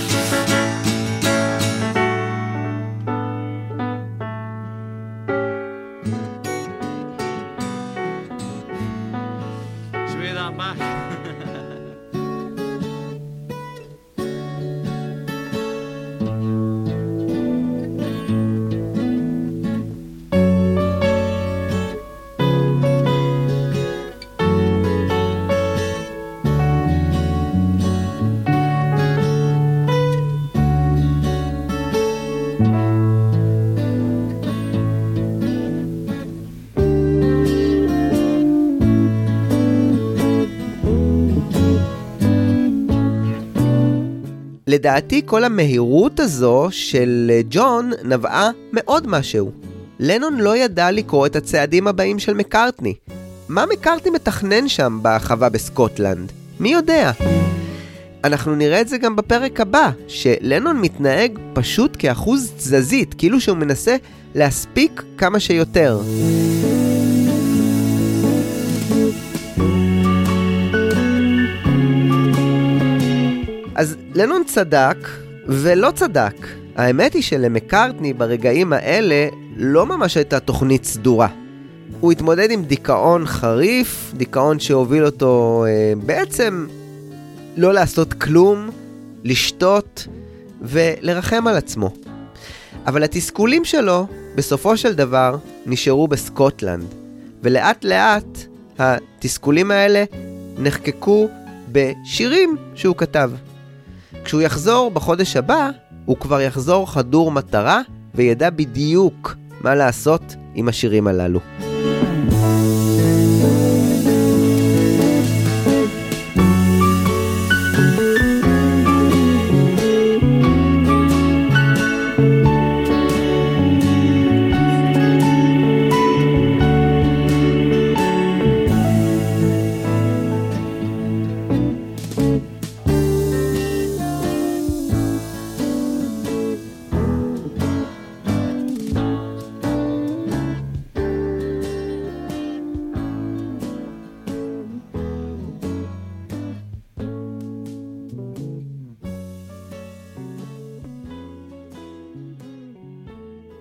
לדעתי כל המהירות הזו של אה, ג'ון נבעה מעוד משהו. לנון לא ידע לקרוא את הצעדים הבאים של מקארטני. מה מקארטני מתכנן שם בחווה בסקוטלנד? מי יודע? אנחנו נראה את זה גם בפרק הבא, שלנון מתנהג פשוט כאחוז תזזית, כאילו שהוא מנסה להספיק כמה שיותר. אז לנון צדק ולא צדק. האמת היא שלמקארטני ברגעים האלה לא ממש הייתה תוכנית סדורה. הוא התמודד עם דיכאון חריף, דיכאון שהוביל אותו אה, בעצם לא לעשות כלום, לשתות ולרחם על עצמו. אבל התסכולים שלו, בסופו של דבר, נשארו בסקוטלנד, ולאט לאט התסכולים האלה נחקקו בשירים שהוא כתב. כשהוא יחזור בחודש הבא, הוא כבר יחזור חדור מטרה וידע בדיוק מה לעשות עם השירים הללו.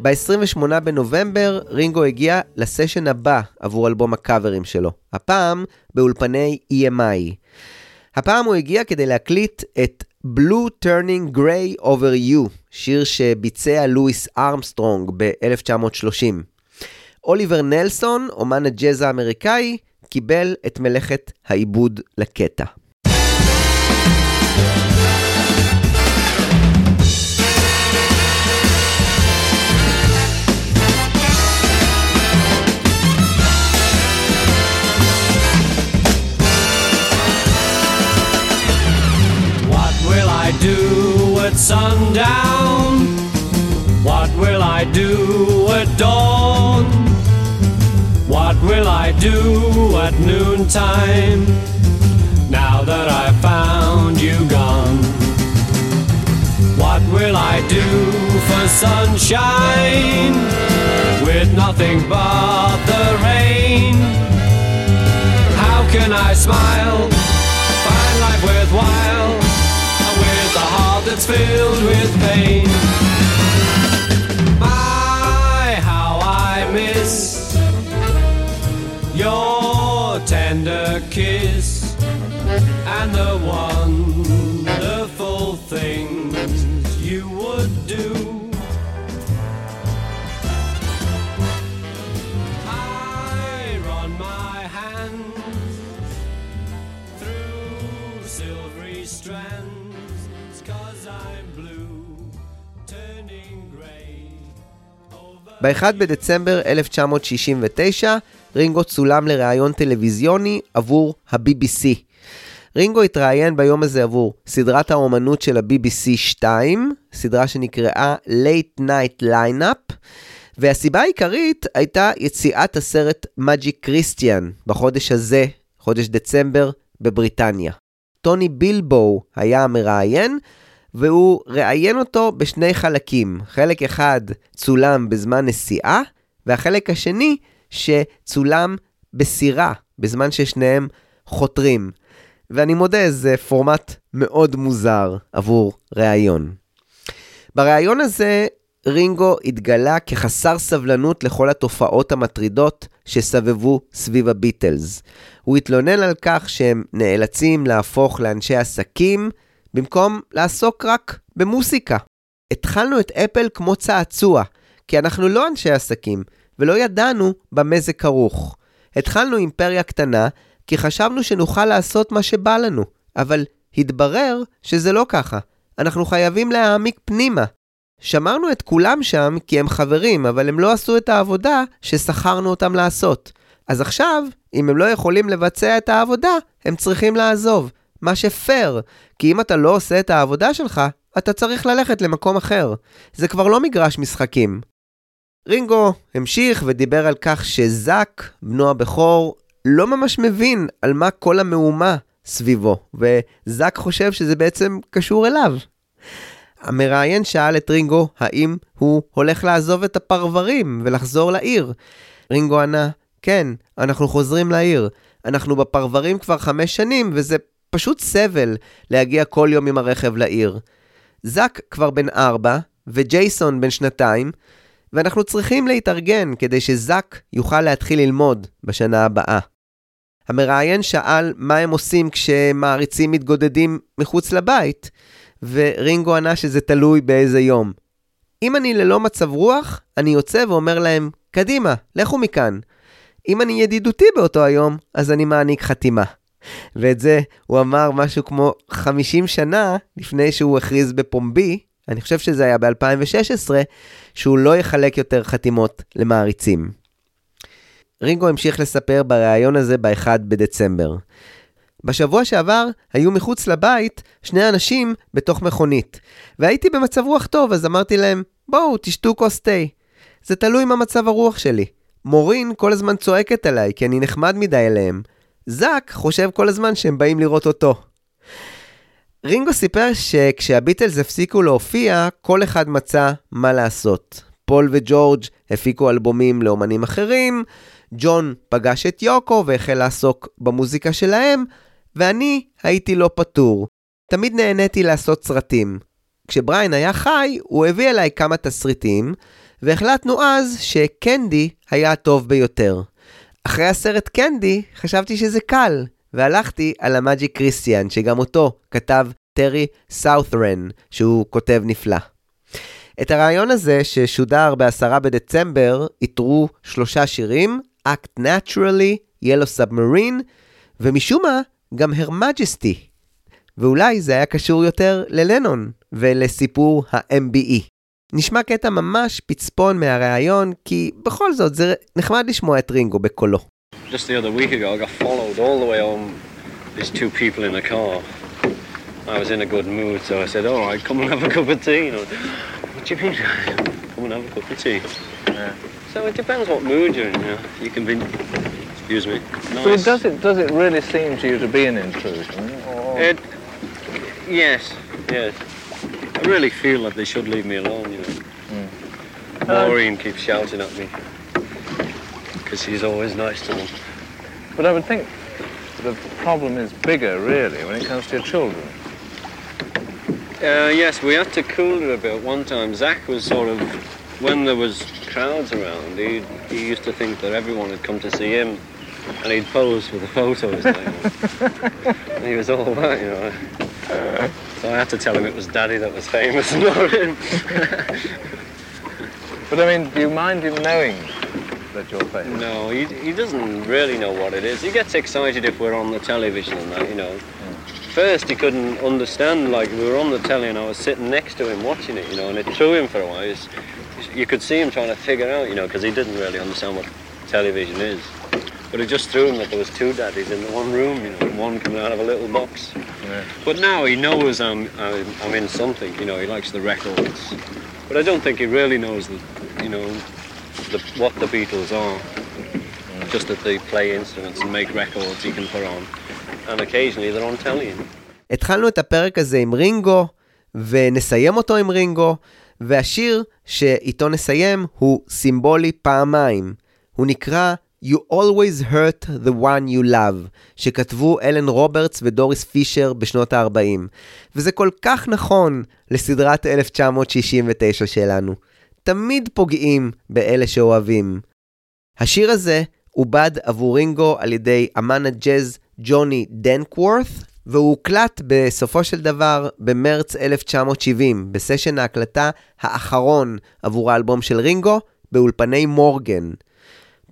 ב-28 בנובמבר רינגו הגיע לסשן הבא עבור אלבום הקאברים שלו, הפעם באולפני EMI. הפעם הוא הגיע כדי להקליט את Blue Turning Gray Over You, שיר שביצע לואיס ארמסטרונג ב-1930. אוליבר נלסון, אומן הג'אז האמריקאי, קיבל את מלאכת העיבוד לקטע. At sundown? What will I do at dawn? What will I do at noontime? Now that I've found you gone. What will I do for sunshine? With nothing but the rain. How can I smile? Find life worthwhile that's filled with pain. My, how I miss your tender kiss and the wonderful things you would do. ב-1 בדצמבר 1969, רינגו צולם לראיון טלוויזיוני עבור ה-BBC. רינגו התראיין ביום הזה עבור סדרת האומנות של ה-BBC 2, סדרה שנקראה Late Night Lineup, והסיבה העיקרית הייתה יציאת הסרט Magic Christian בחודש הזה, חודש דצמבר, בבריטניה. טוני בילבו היה המראיין, והוא ראיין אותו בשני חלקים. חלק אחד צולם בזמן נסיעה, והחלק השני שצולם בסירה, בזמן ששניהם חותרים. ואני מודה, זה פורמט מאוד מוזר עבור ראיון. בריאיון הזה רינגו התגלה כחסר סבלנות לכל התופעות המטרידות שסבבו סביב הביטלס. הוא התלונן על כך שהם נאלצים להפוך לאנשי עסקים במקום לעסוק רק במוסיקה. התחלנו את אפל כמו צעצוע, כי אנחנו לא אנשי עסקים, ולא ידענו במה זה כרוך. התחלנו אימפריה קטנה, כי חשבנו שנוכל לעשות מה שבא לנו, אבל התברר שזה לא ככה. אנחנו חייבים להעמיק פנימה. שמרנו את כולם שם כי הם חברים, אבל הם לא עשו את העבודה ששכרנו אותם לעשות. אז עכשיו, אם הם לא יכולים לבצע את העבודה, הם צריכים לעזוב. מה שפייר, כי אם אתה לא עושה את העבודה שלך, אתה צריך ללכת למקום אחר. זה כבר לא מגרש משחקים. רינגו המשיך ודיבר על כך שזאק, בנו הבכור, לא ממש מבין על מה כל המהומה סביבו, וזאק חושב שזה בעצם קשור אליו. המראיין שאל את רינגו האם הוא הולך לעזוב את הפרברים ולחזור לעיר. רינגו ענה, כן, אנחנו חוזרים לעיר. אנחנו בפרברים כבר חמש שנים, וזה פשוט סבל להגיע כל יום עם הרכב לעיר. זאק כבר בן ארבע, וג'ייסון בן שנתיים, ואנחנו צריכים להתארגן כדי שזאק יוכל להתחיל ללמוד בשנה הבאה. המראיין שאל מה הם עושים כשמעריצים מתגודדים מחוץ לבית, ורינגו ענה שזה תלוי באיזה יום. אם אני ללא מצב רוח, אני יוצא ואומר להם, קדימה, לכו מכאן. אם אני ידידותי באותו היום, אז אני מעניק חתימה. ואת זה הוא אמר משהו כמו 50 שנה לפני שהוא הכריז בפומבי, אני חושב שזה היה ב-2016, שהוא לא יחלק יותר חתימות למעריצים. רינגו המשיך לספר בריאיון הזה ב-1 בדצמבר. בשבוע שעבר היו מחוץ לבית שני אנשים בתוך מכונית, והייתי במצב רוח טוב, אז אמרתי להם, בואו, תשתו כוס תה. זה תלוי מה מצב הרוח שלי. מורין כל הזמן צועקת עליי, כי אני נחמד מדי אליהם. זאק חושב כל הזמן שהם באים לראות אותו. רינגו סיפר שכשהביטלס הפסיקו להופיע, כל אחד מצא מה לעשות. פול וג'ורג' הפיקו אלבומים לאומנים אחרים, ג'ון פגש את יוקו והחל לעסוק במוזיקה שלהם, ואני הייתי לא פטור. תמיד נהניתי לעשות סרטים. כשבריין היה חי, הוא הביא אליי כמה תסריטים, והחלטנו אז שקנדי היה הטוב ביותר. אחרי הסרט קנדי, חשבתי שזה קל, והלכתי על המאג'יק קריסטיאן, שגם אותו כתב טרי סאות'רן, שהוא כותב נפלא. את הרעיון הזה, ששודר ב-10 בדצמבר, איתרו שלושה שירים, Act Naturally, Yellow Submarine, ומשום מה, גם Her Majesty. ואולי זה היה קשור יותר ללנון ולסיפור ה-MBE. נשמע קטע ממש פצפון מהראיון, כי בכל זאת זה נחמד לשמוע את רינגו בקולו. Just the other week ago, I got followed all the way home. There's two people in a car. I was in a good mood, so I said, all right, come and have a cup of tea. You know, what do you mean? come and have a cup of tea. So it depends what mood you're in. You, know. you can be, excuse me, nice. But does it, does it really seem to you to be an intrusion? Or... It, yes, yes. I really feel that they should leave me alone, you know. Maureen keeps shouting at me because she's always nice to them. But I would think the problem is bigger, really, when it comes to your children. Uh, yes, we had to cool it a bit one time. Zach was sort of, when there was crowds around, he, he used to think that everyone had come to see him and he'd pose for the photos. And he was all that, you know. So I had to tell him it was Daddy that was famous, not him. But I mean, do you mind him knowing that you're famous? No, he, he doesn't really know what it is. He gets excited if we're on the television and that, you know. First, he couldn't understand, like, we were on the telly and I was sitting next to him watching it, you know, and it threw him for a while. You could see him trying to figure out, you know, because he didn't really understand what television is. But it just threw him that there was two daddies in the one room, you know, and one coming out of a little box. But now he knows I'm, I'm, I'm in something, you know, he likes the records. But I don't think he really knows, the, you know, the, what the Beatles are. Just that they play instruments and make records he can put on. And occasionally they're on telly. התחלנו את הפרק הזה עם רינגו, ונסיים אותו עם רינגו, והשיר שאיתו נסיים הוא סימבולי פעמיים. הוא נקרא You Always Hurt the One You Love, שכתבו אלן רוברטס ודוריס פישר בשנות ה-40. וזה כל כך נכון לסדרת 1969 שלנו. תמיד פוגעים באלה שאוהבים. השיר הזה עובד עבור רינגו על ידי אמן הג'אז ג'וני דנקוורת, והוא הוקלט בסופו של דבר במרץ 1970, בסשן ההקלטה האחרון עבור האלבום של רינגו, באולפני מורגן.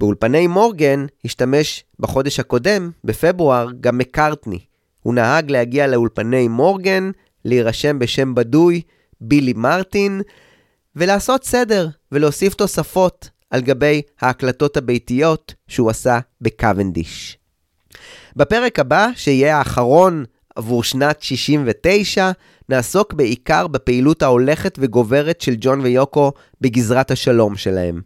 באולפני מורגן השתמש בחודש הקודם, בפברואר, גם מקארטני. הוא נהג להגיע לאולפני מורגן, להירשם בשם בדוי, בילי מרטין, ולעשות סדר ולהוסיף תוספות על גבי ההקלטות הביתיות שהוא עשה בקוונדיש. בפרק הבא, שיהיה האחרון עבור שנת 69, נעסוק בעיקר בפעילות ההולכת וגוברת של ג'ון ויוקו בגזרת השלום שלהם.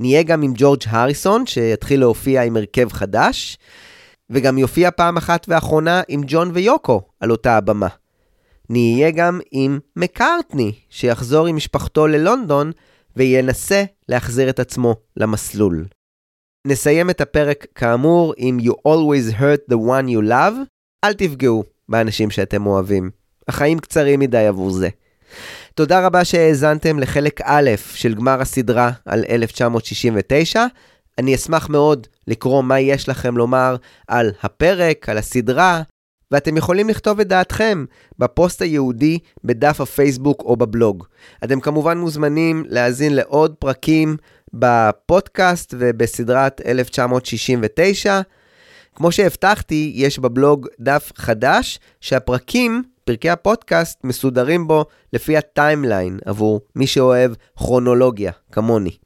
נהיה גם עם ג'ורג' הריסון, שיתחיל להופיע עם הרכב חדש, וגם יופיע פעם אחת ואחרונה עם ג'ון ויוקו על אותה הבמה. נהיה גם עם מקארטני, שיחזור עם משפחתו ללונדון וינסה להחזיר את עצמו למסלול. נסיים את הפרק כאמור עם You Always Hurt the One You Love, אל תפגעו באנשים שאתם אוהבים. החיים קצרים מדי עבור זה. תודה רבה שהאזנתם לחלק א' של גמר הסדרה על 1969. אני אשמח מאוד לקרוא מה יש לכם לומר על הפרק, על הסדרה, ואתם יכולים לכתוב את דעתכם בפוסט הייעודי בדף הפייסבוק או בבלוג. אתם כמובן מוזמנים להאזין לעוד פרקים בפודקאסט ובסדרת 1969. כמו שהבטחתי, יש בבלוג דף חדש שהפרקים, פרקי הפודקאסט, מסודרים בו לפי ה timeline עבור מי שאוהב כרונולוגיה, כמוני.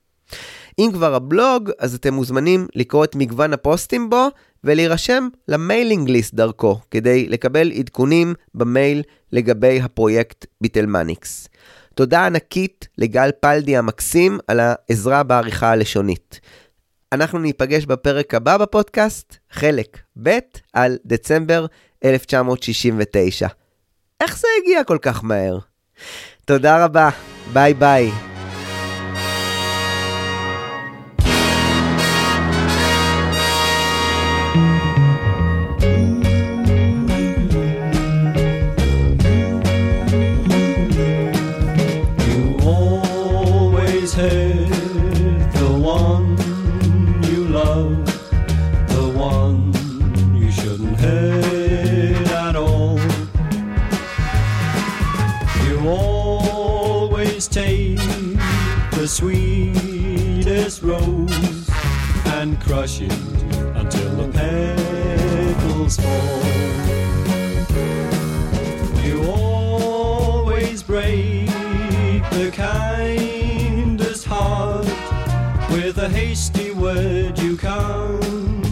אם כבר הבלוג, אז אתם מוזמנים לקרוא את מגוון הפוסטים בו ולהירשם ל mailing list דרכו, כדי לקבל עדכונים במייל לגבי הפרויקט ביטלמניקס. תודה ענקית לגל פלדי המקסים על העזרה בעריכה הלשונית. אנחנו ניפגש בפרק הבא בפודקאסט, חלק ב' על דצמבר 1969. איך זה הגיע כל כך מהר? תודה רבה, ביי ביי. And crush it until the petals fall. You always break the kindest heart with a hasty word you can't